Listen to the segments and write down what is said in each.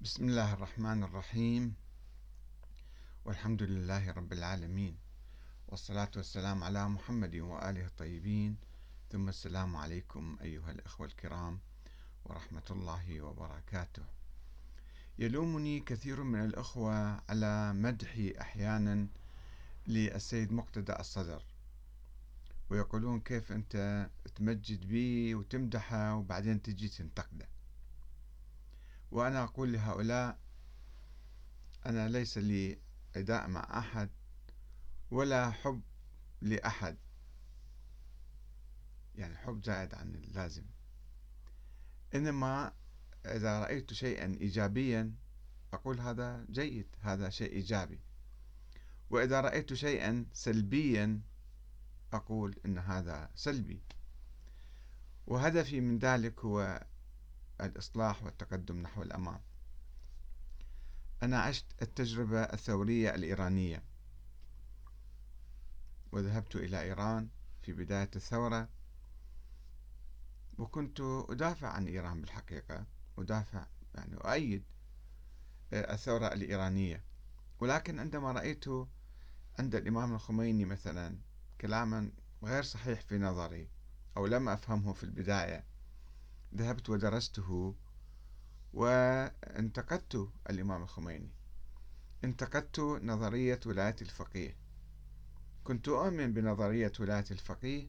بسم الله الرحمن الرحيم. والحمد لله رب العالمين. والصلاة والسلام على محمد وآله الطيبين. ثم السلام عليكم أيها الأخوة الكرام ورحمة الله وبركاته. يلومني كثير من الأخوة على مدحي أحيانا للسيد مقتدى الصدر. ويقولون كيف أنت تمجد بي وتمدحه وبعدين تجي تنتقده. وأنا أقول لهؤلاء أنا ليس لي عداء مع أحد ولا حب لأحد. يعني حب زائد عن اللازم. إنما إذا رأيت شيئا إيجابيا أقول هذا جيد هذا شيء إيجابي. وإذا رأيت شيئا سلبيا أقول إن هذا سلبي. وهدفي من ذلك هو الإصلاح والتقدم نحو الأمام. أنا عشت التجربة الثورية الإيرانية. وذهبت إلى إيران في بداية الثورة. وكنت أدافع عن إيران بالحقيقة. أدافع يعني أؤيد الثورة الإيرانية. ولكن عندما رأيت عند الإمام الخميني مثلا كلاما غير صحيح في نظري أو لم أفهمه في البداية ذهبت ودرسته وانتقدت الإمام الخميني. انتقدت نظرية ولاية الفقيه. كنت أؤمن بنظرية ولاية الفقيه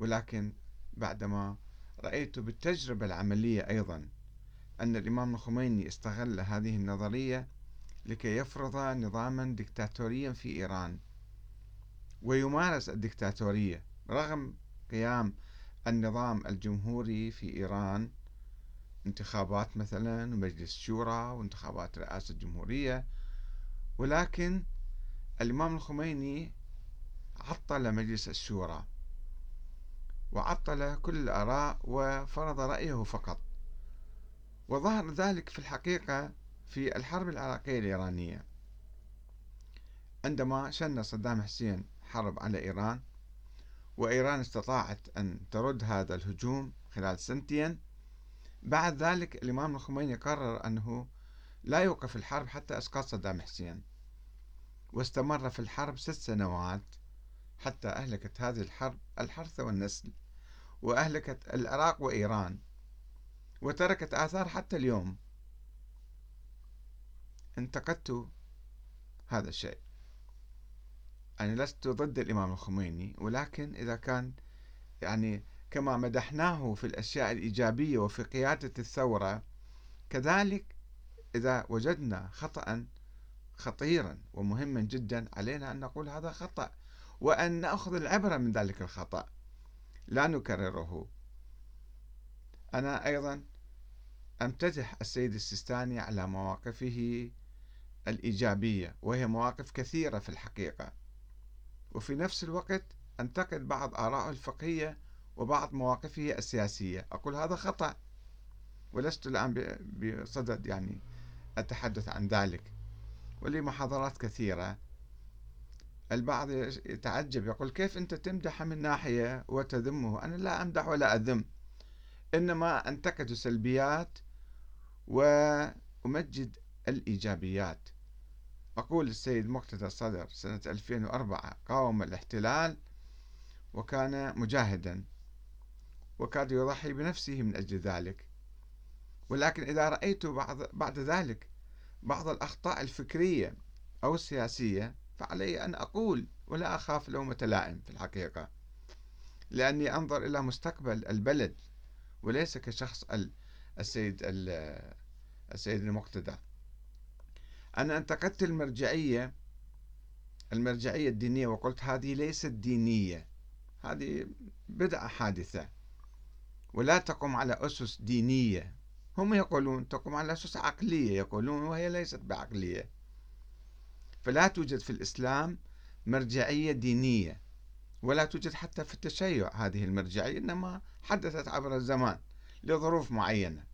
ولكن بعدما رأيت بالتجربة العملية أيضا أن الإمام الخميني استغل هذه النظرية لكي يفرض نظاما دكتاتوريا في إيران. ويمارس الدكتاتورية رغم قيام النظام الجمهوري في إيران انتخابات مثلا ومجلس شورى وانتخابات رئاسة الجمهورية. ولكن الإمام الخميني عطل مجلس الشورى وعطل كل الآراء وفرض رأيه فقط. وظهر ذلك في الحقيقة في الحرب العراقية الإيرانية. عندما شن صدام حسين حرب على إيران وإيران استطاعت أن ترد هذا الهجوم خلال سنتين. بعد ذلك الإمام الخميني قرر أنه لا يوقف الحرب حتى إسقاط صدام حسين واستمر في الحرب ست سنوات حتى أهلكت هذه الحرب الحرث والنسل وأهلكت العراق وإيران وتركت آثار حتى اليوم. انتقدت هذا الشيء. يعني لست ضد الإمام الخميني ولكن إذا كان يعني كما مدحناه في الأشياء الإيجابية وفي قيادة الثورة كذلك إذا وجدنا خطأ خطيرا ومهما جدا علينا أن نقول هذا خطأ وأن نأخذ العبرة من ذلك الخطأ. لا نكرره. أنا أيضا أمتدح السيد السيستاني على مواقفه الإيجابية وهي مواقف كثيرة في الحقيقة. وفي نفس الوقت أنتقد بعض آرائه الفقهية وبعض مواقفه السياسية. أقول هذا خطأ ولست الآن بصدد يعني أتحدث عن ذلك. ولي محاضرات كثيرة. البعض يتعجب يقول كيف أنت تمدح من ناحية وتذمه؟ أنا لا أمدح ولا أذم. إنما أنتقد السلبيات وأمجد الإيجابيات. أقول السيد مقتدى الصدر سنة 2004 قاوم الاحتلال وكان مجاهدا وكاد يضحي بنفسه من أجل ذلك. ولكن إذا رأيت بعض بعد ذلك بعض الأخطاء الفكرية أو السياسية فعلي أن أقول ولا أخاف لومة لائم في الحقيقة لأني أنظر إلى مستقبل البلد وليس كشخص السيد السيد المقتدى. أنا انتقدت المرجعية المرجعية الدينية وقلت هذه ليست دينية هذه بدعة حادثة ولا تقوم على أسس دينية. هم يقولون تقوم على أسس عقلية يقولون وهي ليست بعقلية. فلا توجد في الإسلام مرجعية دينية ولا توجد حتى في التشيع هذه المرجعية إنما حدثت عبر الزمان لظروف معينة.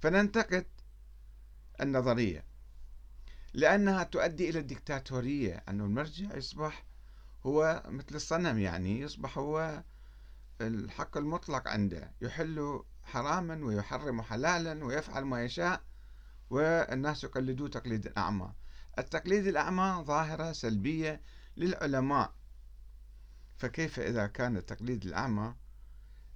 فننتقد النظرية. لأنها تؤدي إلى الدكتاتورية أن المرجع يصبح هو مثل الصنم يعني يصبح هو الحق المطلق عنده. يحل حراما ويحرم حلالا ويفعل ما يشاء والناس يقلدوا تقليد الأعمى. التقليد الأعمى ظاهرة سلبية للعلماء. فكيف إذا كان التقليد الأعمى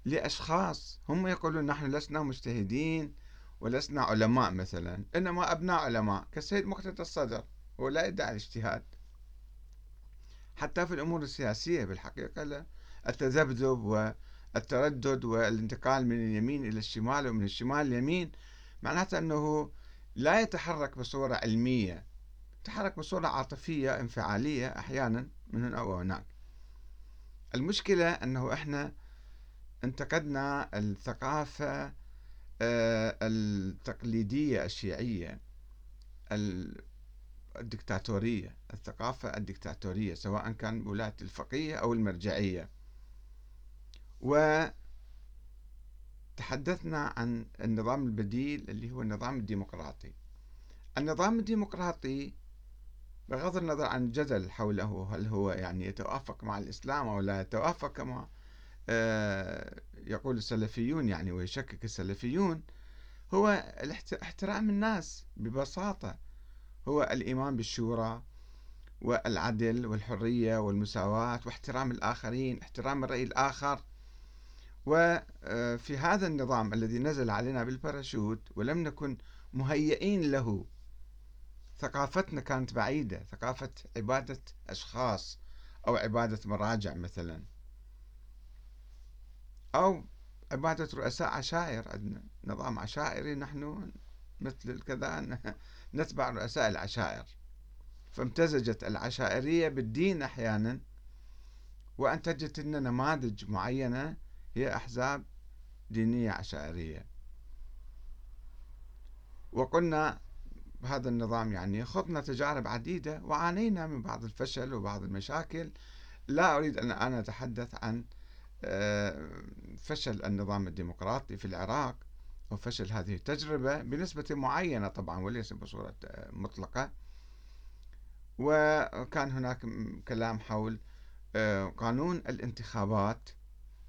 لأشخاص؟ هم يقولون نحن لسنا مجتهدين ولسنا علماء مثلا إنما أبناء علماء كالسيد مقتدى الصدر هو لا يدعي الاجتهاد. حتى في الأمور السياسية بالحقيقة لا. التذبذب والتردد والانتقال من اليمين إلى الشمال ومن الشمال لليمين معناته أنه لا يتحرك بصورة علمية يتحرك بصورة عاطفية انفعالية أحيانا من هنا وهناك المشكلة أنه إحنا انتقدنا الثقافة التقليدية الشيعية الدكتاتورية الثقافة الدكتاتورية سواء كان ولاية الفقيه أو المرجعية. وتحدثنا عن النظام البديل اللي هو النظام الديمقراطي. النظام الديمقراطي بغض النظر عن الجدل حوله هل هو يعني يتوافق مع الإسلام أو لا يتوافق آه، يقول السلفيون يعني ويشكك السلفيون هو احترام الناس ببساطة. هو الإيمان بالشورى والعدل والحرية والمساواة واحترام الآخرين احترام الرأي الآخر. وفي هذا النظام الذي نزل علينا بالباراشوت ولم نكن مهيئين له. ثقافتنا كانت بعيدة ثقافة عبادة أشخاص أو عبادة مراجع مثلا. أو عبادة رؤساء عشائر عندنا نظام عشائري نحن مثل كذا نتبع رؤساء العشائر. فامتزجت العشائرية بالدين أحيانا وأنتجت لنا نماذج معينة هي أحزاب دينية عشائرية. وقلنا بهذا النظام يعني خضنا تجارب عديدة وعانينا من بعض الفشل وبعض المشاكل. لا أريد أن أنا أتحدث عن فشل النظام الديمقراطي في العراق وفشل هذه التجربة بنسبة معينة طبعا وليس بصورة آه، مطلقة. وكان هناك كلام حول آه، قانون الانتخابات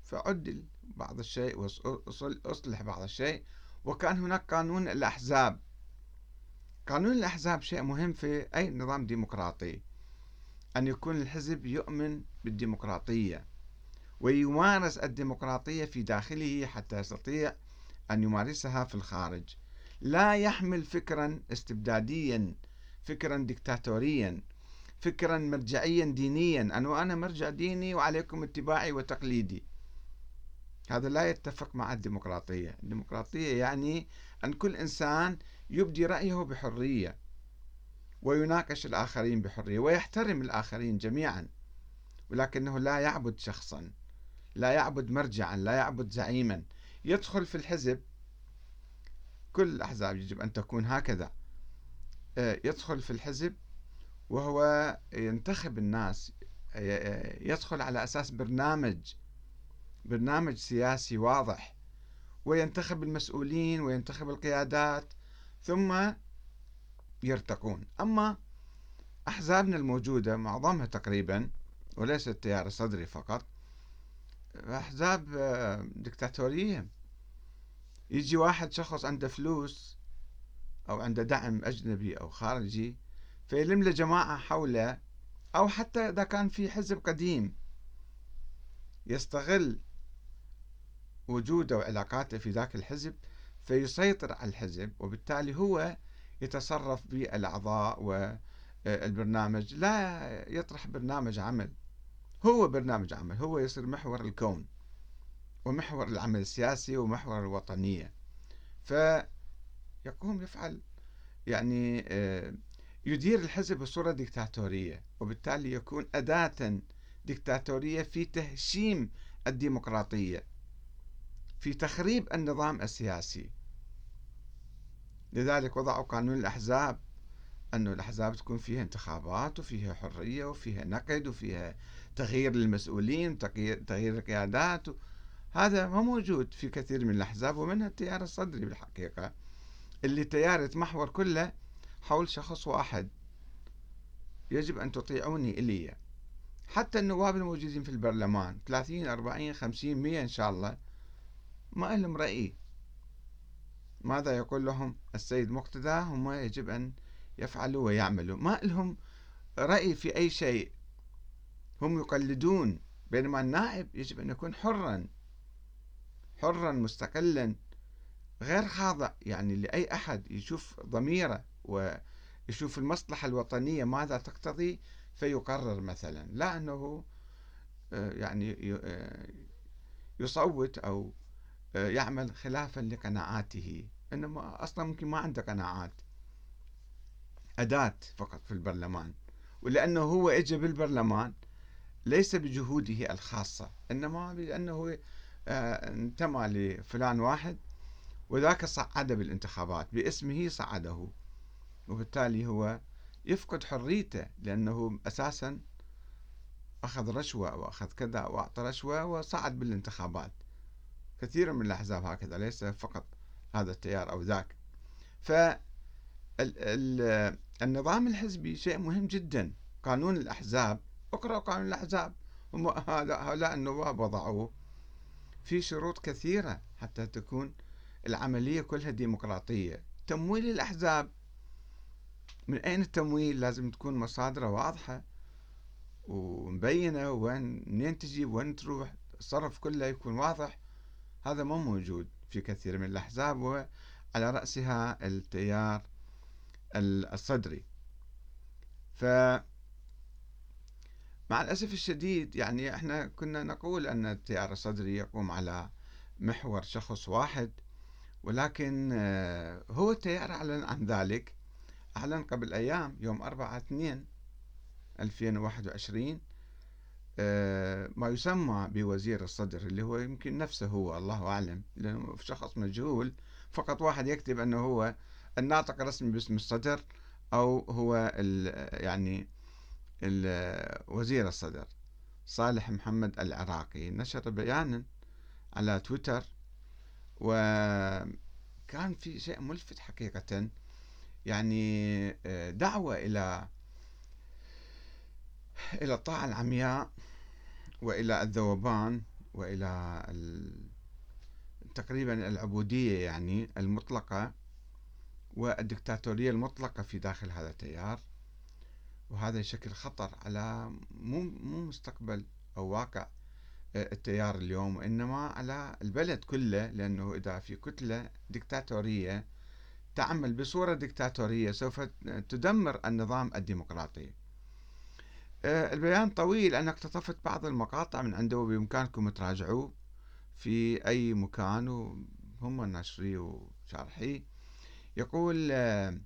فعدل بعض الشيء وأصلح بعض الشيء. وكان هناك قانون الأحزاب. قانون الأحزاب شيء مهم في أي نظام ديمقراطي أن يكون الحزب يؤمن بالديمقراطية. ويمارس الديمقراطية في داخله حتى يستطيع أن يمارسها في الخارج. لا يحمل فكرا استبداديا فكرا دكتاتوريا فكرا مرجعيا دينيا. أنه أنا مرجع ديني وعليكم اتباعي وتقليدي. هذا لا يتفق مع الديمقراطية. الديمقراطية يعني أن كل إنسان يبدي رأيه بحرية ويناقش الآخرين بحرية ويحترم الآخرين جميعا ولكنه لا يعبد شخصا. لا يعبد مرجعا لا يعبد زعيما. يدخل في الحزب كل الأحزاب يجب أن تكون هكذا. آه، يدخل في الحزب وهو ينتخب الناس يدخل على أساس برنامج برنامج سياسي واضح. وينتخب المسؤولين وينتخب القيادات ثم يرتقون. أما أحزابنا الموجودة معظمها تقريبا وليس التيار الصدري فقط أحزاب آه، دكتاتورية يجي واحد شخص عنده فلوس أو عنده دعم أجنبي أو خارجي فيلم له جماعة حوله أو حتى إذا كان في حزب قديم يستغل وجوده وعلاقاته في ذاك الحزب فيسيطر على الحزب وبالتالي هو يتصرف بالأعضاء والبرنامج. لا يطرح برنامج عمل. هو برنامج عمل هو يصير محور الكون ومحور العمل السياسي ومحور الوطنية. فيقوم يفعل يعني آه، يدير الحزب بصورة ديكتاتورية وبالتالي يكون أداة ديكتاتورية في تهشيم الديمقراطية في تخريب النظام السياسي. لذلك وضعوا قانون الأحزاب أنه الأحزاب تكون فيها انتخابات وفيها حرية وفيها نقد وفيها تغيير للمسؤولين تغيير القيادات هذا ما موجود في كثير من الأحزاب ومنها التيار الصدري بالحقيقة اللي تيار يتمحور كله حول شخص واحد يجب أن تطيعوني إلي. حتى النواب الموجودين في البرلمان 30 40 50 100 إن شاء الله ما لهم رأي. ماذا يقول لهم السيد مقتدى؟ هم يجب أن يفعلوا ويعملوا. ما لهم رأي في أي شيء. هم يقلدون بينما النائب يجب أن يكون حرا حرا مستقلا غير خاضع. يعني لأي أحد يشوف ضميره ويشوف المصلحة الوطنية ماذا تقتضي فيقرر مثلا. لا أنه آه، يعني آه، يصوت أو آه، يعمل خلافا لقناعاته. إنما أصلا ممكن ما عنده قناعات أداة فقط في البرلمان. ولأنه هو إجا بالبرلمان ليس بجهوده الخاصة إنما لأنه انتمى لفلان واحد وذاك صعده بالانتخابات باسمه صعده وبالتالي هو يفقد حريته لأنه أساسا أخذ رشوة وأخذ كذا وأعطى رشوة وصعد بالانتخابات. كثير من الأحزاب هكذا ليس فقط هذا التيار أو ذاك. فالنظام الحزبي شيء مهم جدا. قانون الأحزاب اقرأ قانون الأحزاب. هؤلاء النواب وضعوه في شروط كثيرة حتى تكون العملية كلها ديمقراطية. تمويل الأحزاب. من أين التمويل؟ لازم تكون مصادره واضحة ومبينة وين منين تجي وين تروح. الصرف كله يكون واضح. هذا مو موجود في كثير من الأحزاب وعلى رأسها التيار الصدري. ف مع الأسف الشديد يعني إحنا كنا نقول أن التيار الصدري يقوم على محور شخص واحد ولكن آه، هو التيار أعلن عن ذلك أعلن قبل أيام يوم 4 2 2021 ما يسمى بوزير الصدر اللي هو يمكن نفسه هو الله أعلم لأنه شخص مجهول فقط واحد يكتب أنه هو الناطق الرسمي باسم الصدر أو هو يعني وزير الصدر صالح محمد العراقي نشر بيانا على تويتر وكان في شيء ملفت حقيقة يعني آه، دعوة إلى إلى الطاعة العمياء وإلى الذوبان وإلى تقريبا العبودية يعني المطلقة والدكتاتورية المطلقة في داخل هذا التيار. وهذا يشكل خطر على مو مو مستقبل أو واقع آه، التيار اليوم وإنما على البلد كله لأنه إذا في كتلة دكتاتورية تعمل بصورة دكتاتورية سوف تدمر النظام الديمقراطي. آه، البيان طويل أنا اقتطفت بعض المقاطع من عنده وبإمكانكم تراجعوه في أي مكان وهم ناشريه وشارحيه يقول آه،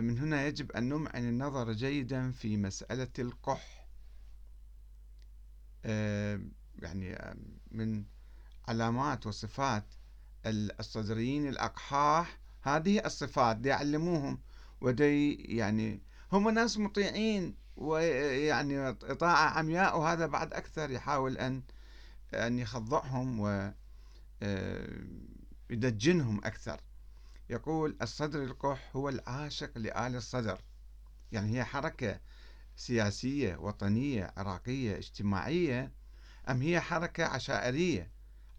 من هنا يجب أن نمعن النظر جيدا في مسألة القح. يعني من علامات وصفات الصدريين الأقحاح هذه الصفات دي يعلموهم ودي يعني هم ناس مطيعين ويعني طاعة عمياء وهذا بعد أكثر يحاول أن أن يخضعهم و آه، يدجنهم أكثر. يقول الصدر القح هو العاشق لآل الصدر. يعني هي حركة سياسية وطنية عراقية اجتماعية أم هي حركة عشائرية؟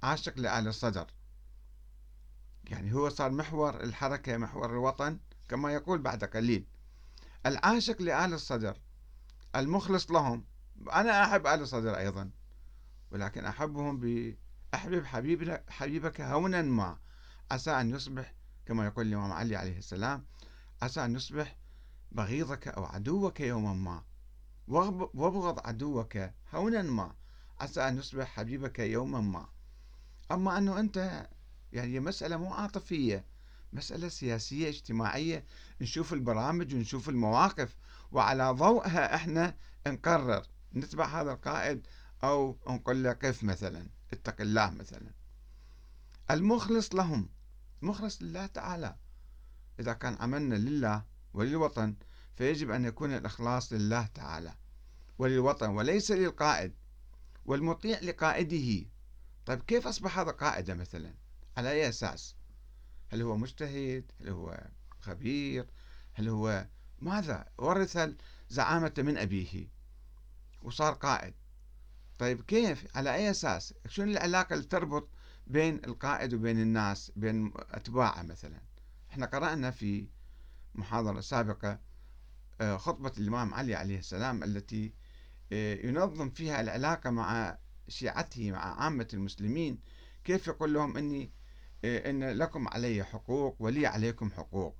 عاشق لآل الصدر. يعني هو صار محور الحركة محور الوطن كما يقول بعد قليل. العاشق لآل الصدر المخلص لهم. أنا أحب آل الصدر أيضا ولكن أحبهم بأحبب حبيبك, حبيبك هونا ما. عسى أن يصبح كما يقول الإمام علي عليه السلام عسى أن يصبح بغيضك أو عدوك يوما ما. وابغض عدوك هونا ما. عسى أن يصبح حبيبك يوما ما. أما أنه أنت يعني مسألة مو عاطفية مسألة سياسية اجتماعية. نشوف البرامج ونشوف المواقف وعلى ضوءها إحنا نقرر نتبع هذا القائد أو نقول له قف مثلا اتق الله مثلا. المخلص لهم مخلص لله تعالى. إذا كان عملنا لله وللوطن فيجب أن يكون الإخلاص لله تعالى. وللوطن وليس للقائد والمطيع لقائده. طيب كيف أصبح هذا قائدا مثلا؟ على أي أساس؟ هل هو مجتهد؟ هل هو خبير؟ هل هو ماذا؟ ورث الزعامة من أبيه وصار قائد. طيب كيف؟ على أي أساس؟ شنو العلاقة اللي تربط بين القائد وبين الناس بين أتباعه مثلا. إحنا قرأنا في محاضرة سابقة آه، خطبة الإمام علي عليه السلام التي آه، ينظم فيها العلاقة مع شيعته مع عامة المسلمين. كيف يقول لهم أني آه، إن لكم علي حقوق ولي عليكم حقوق.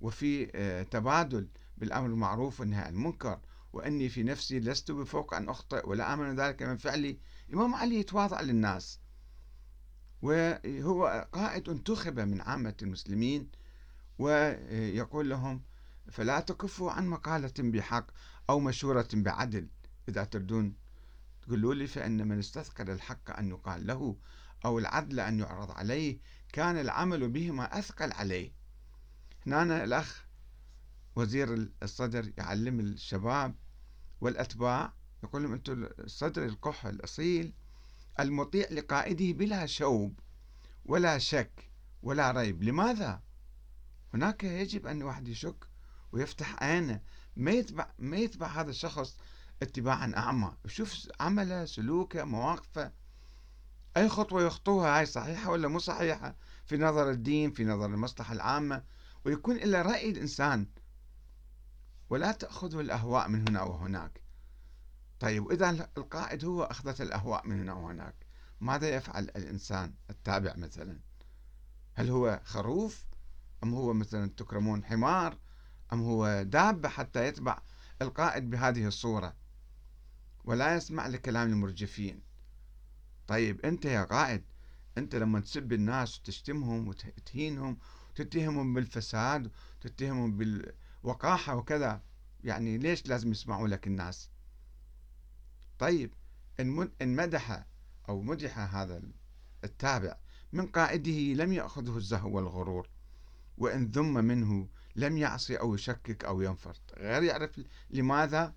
وفي تبادل بالأمر المعروف والنهي عن المنكر. وأني في نفسي لست بفوق أن أخطئ ولا آمن ذلك من فعلي. الإمام علي يتواضع للناس. وهو قائد انتخب من عامة المسلمين ويقول لهم فلا تكفوا عن مقالة بحق أو مشورة بعدل. إذا تردون تقولوا لي فإن من استثقل الحق أن يقال له أو العدل أن يعرض عليه كان العمل بهما أثقل عليه. هنا الأخ وزير الصدر يعلم الشباب والأتباع يقول لهم أنتم الصدر القح الأصيل المطيع لقائده بلا شوب ولا شك ولا ريب. لماذا؟ هناك يجب أن الواحد يشك ويفتح عينه ما يتبع ما يتبع هذا الشخص اتباعا أعمى. يشوف عمله سلوكه مواقفه. أي خطوة يخطوها هاي صحيحة ولا مو صحيحة؟ في نظر الدين في نظر المصلحة العامة. ويكون إلا رأي الإنسان. ولا تأخذه الأهواء من هنا وهناك. طيب إذا القائد هو أخذت الأهواء من هنا وهناك ماذا يفعل الإنسان التابع مثلا؟ هل هو خروف؟ أم هو مثلا تكرمون حمار؟ أم هو دابة حتى يتبع القائد بهذه الصورة؟ ولا يسمع لكلام المرجفين. طيب أنت يا قائد أنت لما تسب الناس وتشتمهم وتهينهم وتتهمهم بالفساد وتتهمهم بالوقاحة وكذا يعني ليش لازم يسمعوا لك الناس؟ طيب إن مدح أو مدح هذا التابع من قائده لم يأخذه الزهو والغرور وإن ذم منه لم يعصي أو يشكك أو ينفرط. غير يعرف لماذا؟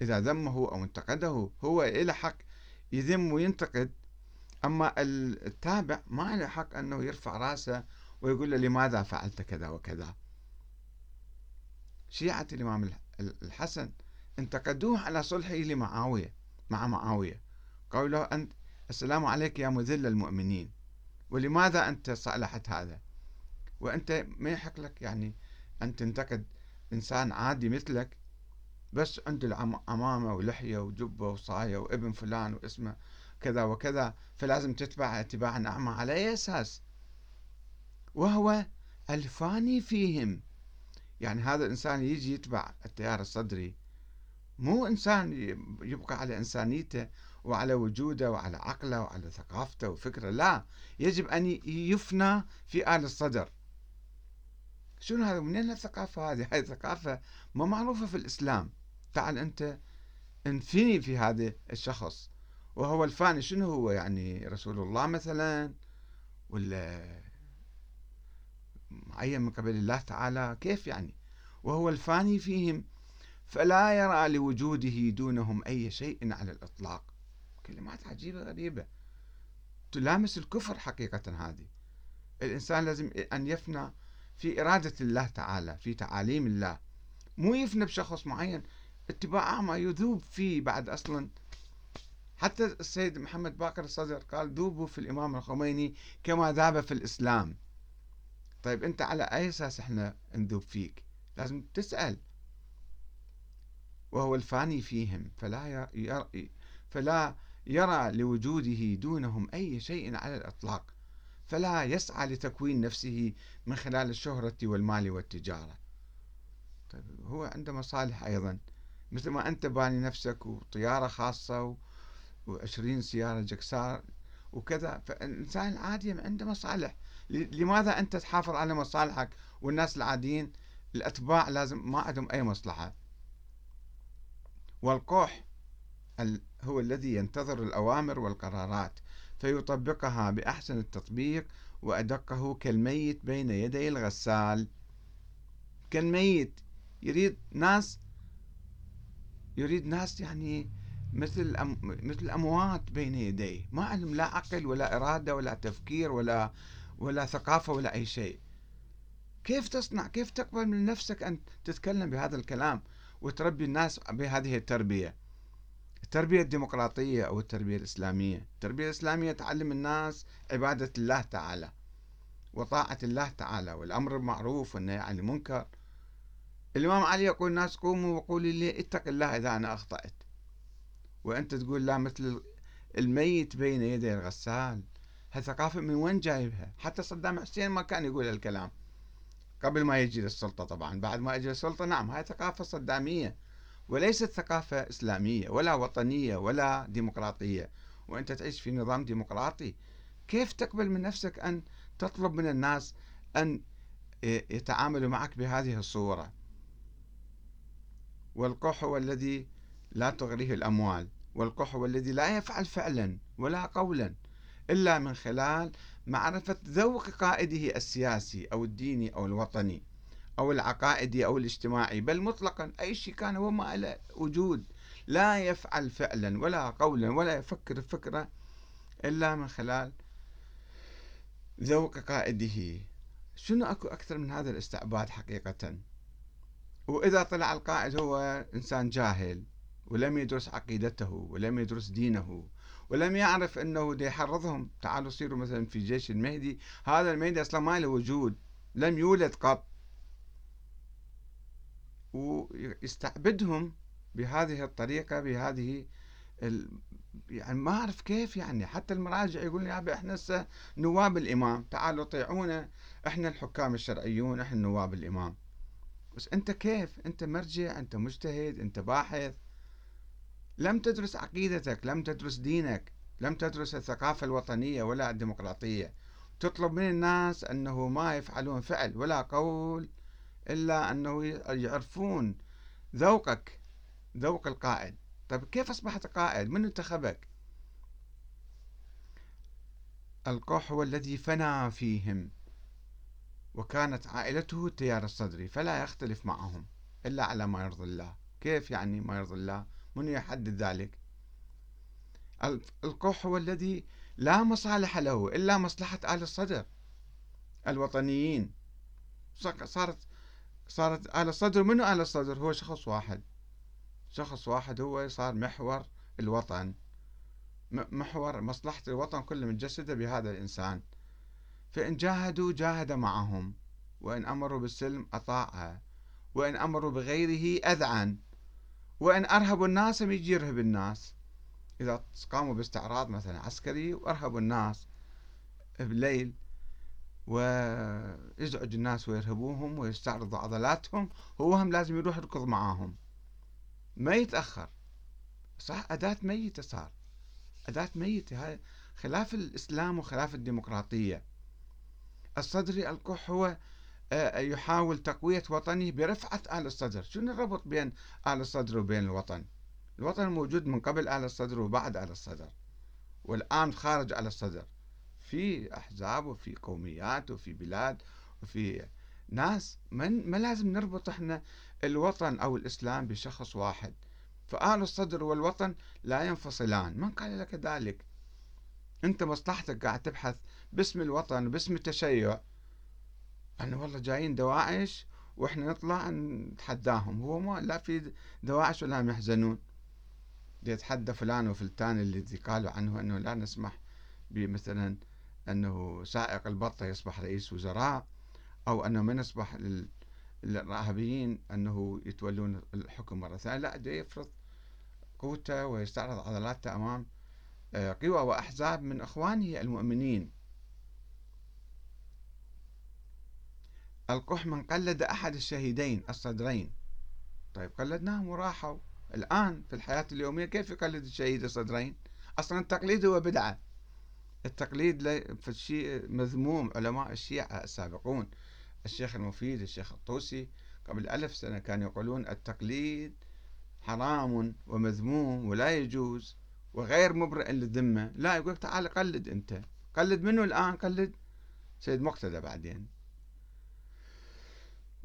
إذا ذمه أو انتقده هو إلى حق يذم وينتقد. أما التابع ما له حق أنه يرفع رأسه ويقول له لماذا فعلت كذا وكذا. شيعة الإمام الحسن انتقدوه على صلحه لمعاوية. مع معاوية. قالوا له أنت السلام عليك يا مذل المؤمنين. ولماذا أنت صالحت هذا؟ وأنت ما يحق لك يعني أن تنتقد إنسان عادي مثلك بس عنده عمامة ولحية وجبة وصاية وابن فلان واسمه كذا وكذا فلازم تتبع اتباعا أعمى على أي أساس؟ وهو الفاني فيهم. يعني هذا الإنسان يجي يتبع التيار الصدري مو إنسان يبقى على إنسانيته وعلى وجوده وعلى عقله وعلى ثقافته وفكره لا يجب أن يفنى في آل الصدر. شنو هذا؟ منين الثقافة هذه؟ هذه ثقافة ما معروفة في الإسلام. تعال أنت انفني في هذا الشخص. وهو الفاني. شنو هو؟ يعني رسول الله مثلا ولا معين من قبل الله تعالى؟ كيف يعني؟ وهو الفاني فيهم. فلا يرى لوجوده دونهم أي شيء على الإطلاق. كلمات عجيبة غريبة. تلامس الكفر حقيقة هذه. الإنسان لازم أن يفنى في إرادة الله تعالى في تعاليم الله. مو يفنى بشخص معين. اتباع أعمى يذوب فيه بعد أصلا. حتى السيد محمد باقر الصدر قال ذوبوا في الإمام الخميني كما ذاب في الإسلام. طيب أنت على أي أساس إحنا نذوب فيك؟ لازم تسأل. وهو الفاني فيهم فلا يرى فلا يرى لوجوده دونهم أي شيء على الإطلاق فلا يسعى لتكوين نفسه من خلال الشهرة والمال والتجارة. طيب هو عنده مصالح أيضا. مثل ما أنت باني نفسك وطيارة خاصة وعشرين سيارة جكسار وكذا فالإنسان العادي عنده مصالح. لماذا أنت تحافظ على مصالحك والناس العاديين؟ الأتباع لازم ما عندهم أي مصلحة. والقح هو الذي ينتظر الأوامر والقرارات فيطبقها بأحسن التطبيق وأدقه كالميت بين يدي الغسال. كالميت يريد ناس يريد ناس يعني مثل مثل الأموات بين يديه ما عندهم لا عقل ولا إرادة ولا تفكير ولا ولا ثقافة ولا أي شيء. كيف تصنع كيف تقبل من نفسك أن تتكلم بهذا الكلام؟ وتربي الناس بهذه التربية. التربية الديمقراطية أو التربية الإسلامية. التربية الإسلامية تعلم الناس عبادة الله تعالى وطاعة الله تعالى والأمر بالمعروف والنهي عن المنكر. الإمام علي يقول الناس قوموا وقولوا لي اتق الله إذا أنا أخطأت. وأنت تقول لا مثل الميت بين يدي الغسال. هالثقافة من وين جايبها؟ حتى صدام حسين ما كان يقول الكلام قبل ما يجي للسلطة طبعا بعد ما يجي للسلطة نعم هاي ثقافة صدامية وليست ثقافة إسلامية ولا وطنية ولا ديمقراطية. وأنت تعيش في نظام ديمقراطي كيف تقبل من نفسك أن تطلب من الناس أن يتعاملوا معك بهذه الصورة؟ والقح هو الذي لا تغريه الأموال والقح هو الذي لا يفعل فعلا ولا قولا إلا من خلال معرفة ذوق قائده السياسي أو الديني أو الوطني أو العقائدي أو الاجتماعي بل مطلقا أي شيء كان هو ما له وجود. لا يفعل فعلا ولا قولا ولا يفكر فكرة إلا من خلال ذوق قائده. شنو أكو أكثر من هذا الاستعباد حقيقة؟ وإذا طلع القائد هو إنسان جاهل ولم يدرس عقيدته ولم يدرس دينه ولم يعرف أنه دي يحرضهم. تعالوا صيروا مثلا في جيش المهدي. هذا المهدي أصلا ما له وجود لم يولد قط. ويستعبدهم بهذه الطريقة بهذه ال... يعني ما أعرف كيف يعني. حتى المراجع يقول يا إحنا هسه نواب الإمام. تعالوا طيعونا. إحنا الحكام الشرعيون إحنا نواب الإمام. بس أنت كيف؟ أنت مرجع أنت مجتهد أنت باحث. لم تدرس عقيدتك لم تدرس دينك لم تدرس الثقافة الوطنية ولا الديمقراطية. تطلب من الناس أنه ما يفعلون فعل ولا قول إلا أنه يعرفون ذوقك ذوق القائد. طيب كيف أصبحت قائد؟ من انتخبك؟ القح هو الذي فنى فيهم وكانت عائلته التيار الصدري فلا يختلف معهم إلا على ما يرضي الله. كيف يعني ما يرضي الله؟ من يحدد ذلك؟ القح هو الذي لا مصالح له إلا مصلحة آل الصدر. الوطنيين. صارت صارت آل الصدر منو آل الصدر؟ هو شخص واحد. شخص واحد هو صار محور الوطن. محور مصلحة الوطن كله متجسدة بهذا الإنسان. فإن جاهدوا جاهد معهم. وإن أمروا بالسلم أطاعها وإن أمروا بغيره أذعن. وإن أرهبوا الناس يجي يرهب الناس. إذا قاموا باستعراض مثلا عسكري وأرهبوا الناس بالليل ويزعج الناس ويرهبوهم ويستعرضوا عضلاتهم هو هم لازم يروح يركض معاهم. ما يتأخر. صح؟ أداة ميتة صار. أداة ميتة. هاي خلاف الإسلام وخلاف الديمقراطية. الصدري القح هو يحاول تقوية وطنه برفعة آل الصدر. شنو الربط بين آل الصدر وبين الوطن؟ الوطن موجود من قبل آل الصدر وبعد آل الصدر والآن خارج آل الصدر. في أحزاب وفي قوميات وفي بلاد وفي ناس من ما لازم نربط إحنا الوطن أو الإسلام بشخص واحد. فآل الصدر والوطن لا ينفصلان. من قال لك ذلك؟ أنت مصلحتك قاعد تبحث باسم الوطن باسم التشيع. أنه والله جايين دواعش وإحنا نطلع نتحداهم. هو ما لا في دواعش ولا يحزنون. يتحدى فلان وفلتان اللي قالوا عنه أنه لا نسمح بمثلا أنه سائق البطة يصبح رئيس وزراء أو أنه ما نسمح للرهبيين أنه يتولون الحكم مرة ثانية. لا ده يفرض قوته ويستعرض عضلاته أمام آه، قوى وأحزاب من إخوانه المؤمنين. القح من قلد أحد الشهيدين الصدرين. طيب قلدناهم وراحوا. الآن في الحياة اليومية كيف يقلد الشهيد الصدرين؟ أصلا التقليد هو بدعة. التقليد في الشيء مذموم علماء الشيعة السابقون. الشيخ المفيد الشيخ الطوسي قبل ألف سنة كانوا يقولون التقليد حرام ومذموم ولا يجوز وغير مبرئ للذمة. لا يقول تعال قلد أنت. قلد منه الآن؟ قلد سيد مقتدى بعدين.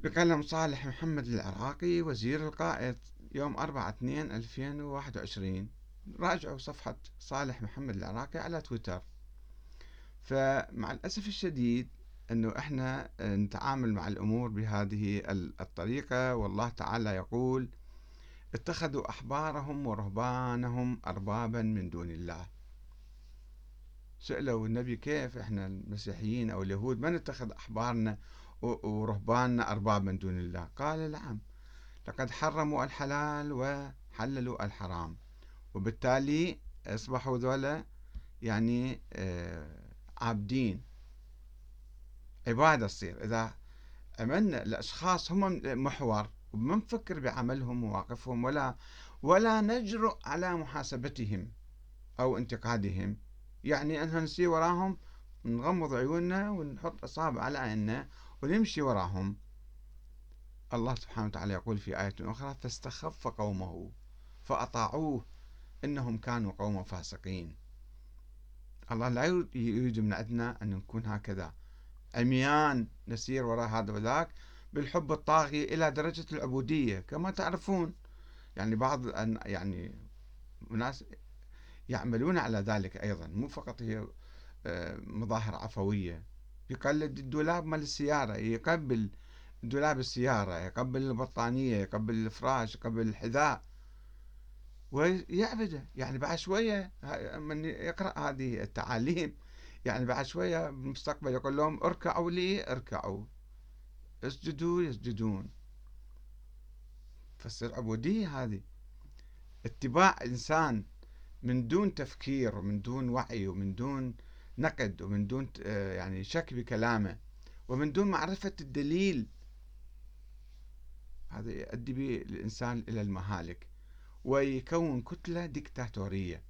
بقلم صالح محمد العراقي وزير القائد يوم 4 2 2021 راجعوا صفحة صالح محمد العراقي على تويتر. فمع الأسف الشديد أنه إحنا نتعامل مع الأمور بهذه الطريقة. والله تعالى يقول اتخذوا أحبارهم ورهبانهم أربابا من دون الله. سألوا النبي كيف إحنا المسيحيين أو اليهود ما نتخذ أحبارنا ورهباننا أرباب من دون الله. قال نعم. لقد حرموا الحلال وحللوا الحرام. وبالتالي أصبحوا ذولا يعني آه، عابدين. عبادة تصير. إذا عملنا الأشخاص هم محور وما نفكر بعملهم ومواقفهم ولا ولا نجرؤ على محاسبتهم أو انتقادهم. يعني أنها نسير وراهم نغمض عيوننا ونحط أصابع على عيننا ونمشي وراهم. الله سبحانه وتعالى يقول في آية أخرى فاستخف قومه فأطاعوه إنهم كانوا قوما فاسقين. الله لا يريد من عندنا أن نكون هكذا. عميان نسير وراء هذا وذاك بالحب الطاغي إلى درجة العبودية كما تعرفون. يعني بعض يعني ناس يعملون على ذلك أيضا مو فقط هي آه، مظاهر عفوية. يقلد الدولاب مال السيارة يقبل دولاب السيارة يقبل البطانية يقبل الفراش يقبل الحذاء. ويعبده يعني بعد شوية من يقرأ هذه التعاليم يعني بعد شوية بالمستقبل يقول لهم اركعوا لي اركعوا. اسجدوا يسجدون. فتصير عبودية هذه اتباع إنسان من دون تفكير ومن دون وعي ومن دون نقد ومن دون آه، يعني شك بكلامه ومن دون معرفة الدليل. هذا يؤدي به الإنسان إلى المهالك ويكون كتلة ديكتاتورية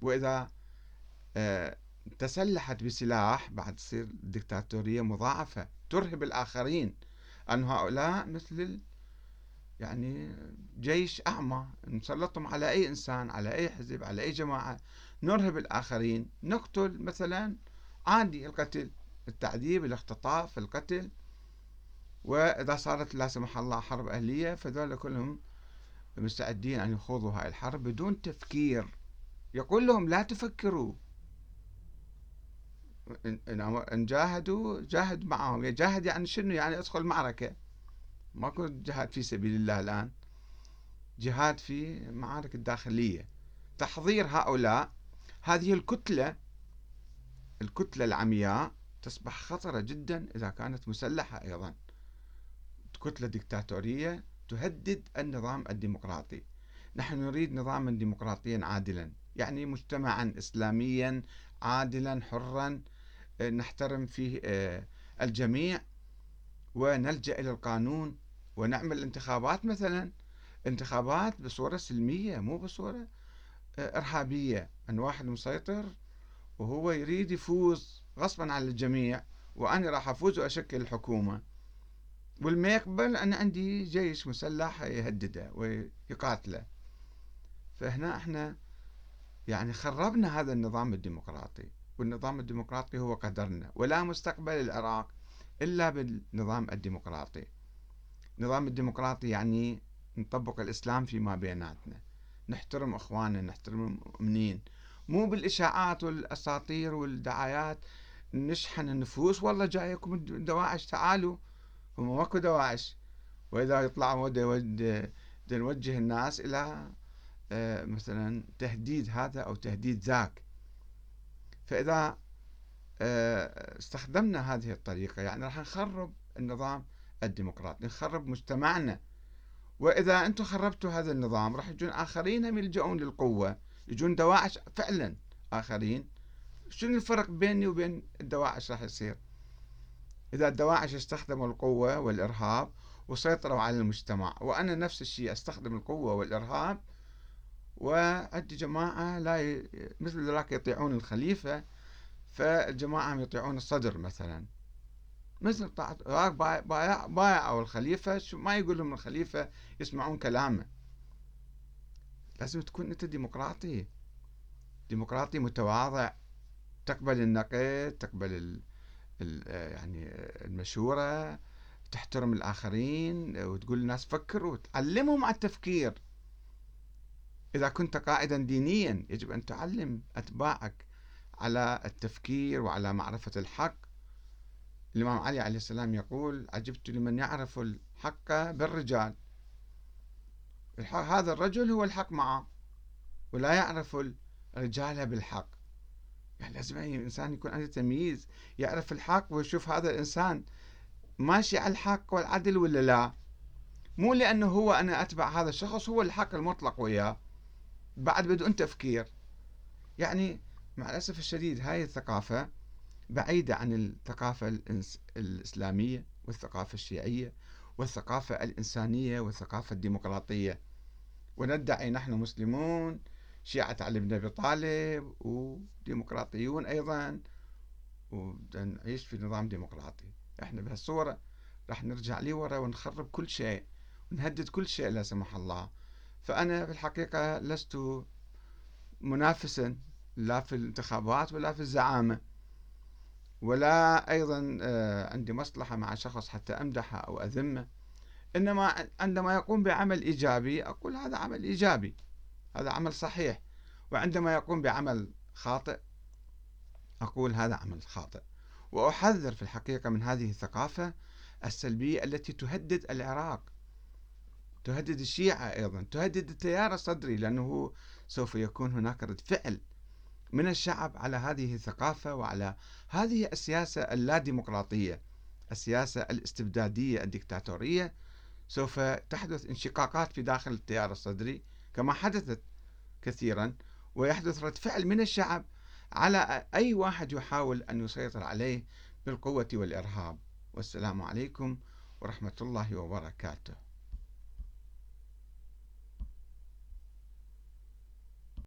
وإذا آه، تسلحت بسلاح بعد تصير ديكتاتورية مضاعفة ترهب الآخرين. أن هؤلاء مثل يعني جيش أعمى نسلطهم على أي إنسان على أي حزب على أي جماعة نرهب الآخرين نقتل مثلا عادي القتل التعذيب الاختطاف القتل. وإذا صارت لا سمح الله حرب أهلية فذول كلهم مستعدين أن يخوضوا هاي الحرب بدون تفكير. يقول لهم لا تفكروا. إن جاهدوا جاهد معهم. جاهد يعني شنو؟ يعني أدخل معركة. ماكو جهاد في سبيل الله الآن. جهاد في معارك الداخلية. تحضير هؤلاء هذه الكتلة الكتلة العمياء تصبح خطرة جدا إذا كانت مسلحة أيضا. كتلة ديكتاتورية تهدد النظام الديمقراطي. نحن نريد نظاما ديمقراطيا عادلا يعني مجتمعا إسلاميا عادلا حرا. آه، نحترم فيه آه، الجميع ونلجأ إلى القانون ونعمل انتخابات مثلا. انتخابات بصورة سلمية مو بصورة آه، إرهابية. أن واحد مسيطر وهو يريد يفوز غصبا على الجميع وأنا راح أفوز وأشكل الحكومة. والما يقبل أنا عندي جيش مسلح يهدده ويقاتله. فهنا إحنا يعني خربنا هذا النظام الديمقراطي والنظام الديمقراطي هو قدرنا ولا مستقبل العراق إلا بالنظام الديمقراطي. النظام الديمقراطي يعني نطبق الإسلام فيما بيناتنا. نحترم إخواننا نحترم المؤمنين مو بالإشاعات والأساطير والدعايات نشحن النفوس والله جايكم دواعش تعالوا. هم ماكو دواعش. وإذا يطلعوا نوجه الناس إلى آه، مثلا تهديد هذا أو تهديد ذاك. فإذا آه، استخدمنا هذه الطريقة يعني راح نخرب النظام الديمقراطي نخرب مجتمعنا. وإذا أنتم خربتوا هذا النظام راح يجون آخرين هم يلجؤون للقوة. يجون دواعش فعلا آخرين. شنو الفرق بيني وبين الدواعش راح يصير؟ إذا الدواعش استخدموا القوة والإرهاب وسيطروا على المجتمع وأنا نفس الشيء أستخدم القوة والإرهاب وعندي جماعة لا ي... مثل ذلك يطيعون الخليفة فالجماعة يطيعون الصدر مثلا. مثل طاعة بايع بايعوا الخليفة ما يقول لهم الخليفة يسمعون كلامه. لازم تكون أنت ديمقراطي. ديمقراطي متواضع. تقبل النقد تقبل ال... ال... يعني المشورة تحترم الآخرين وتقول للناس فكروا تعلمهم على التفكير. إذا كنت قائدا دينيا يجب أن تعلم أتباعك على التفكير وعلى معرفة الحق. الإمام علي عليه السلام يقول عجبت لمن يعرف الحق بالرجال. هذا الرجل هو الحق معه ولا يعرف الرجال بالحق. يعني لازم أي إنسان يكون عنده تمييز يعرف الحق ويشوف هذا الإنسان ماشي على الحق والعدل ولا لا. مو لأنه هو أنا أتبع هذا الشخص هو الحق المطلق وياه. بعد بدون تفكير. يعني مع الأسف الشديد هاي الثقافة بعيدة عن الثقافة الإسلامية والثقافة الشيعية والثقافة الإنسانية والثقافة الديمقراطية. وندعي نحن مسلمون شيعة علي بن أبي طالب وديمقراطيون أيضا ونعيش في نظام ديمقراطي. إحنا بهالصورة راح نرجع لورا ونخرب كل شيء ونهدد كل شيء لا سمح الله. فأنا في الحقيقة لست منافسا لا في الانتخابات ولا في الزعامة. ولا أيضا آه، عندي مصلحة مع شخص حتى أمدحه أو أذمه. إنما عندما يقوم بعمل إيجابي أقول هذا عمل إيجابي هذا عمل صحيح. وعندما يقوم بعمل خاطئ أقول هذا عمل خاطئ. وأحذر في الحقيقة من هذه الثقافة السلبية التي تهدد العراق. تهدد الشيعة أيضا. تهدد التيار الصدري لأنه سوف يكون هناك رد فعل من الشعب على هذه الثقافة وعلى هذه السياسة اللاديمقراطية السياسة الاستبدادية الدكتاتورية. سوف تحدث انشقاقات في داخل التيار الصدري كما حدثت كثيرا ويحدث رد فعل من الشعب على أي واحد يحاول أن يسيطر عليه بالقوة والإرهاب. والسلام عليكم ورحمة الله وبركاته.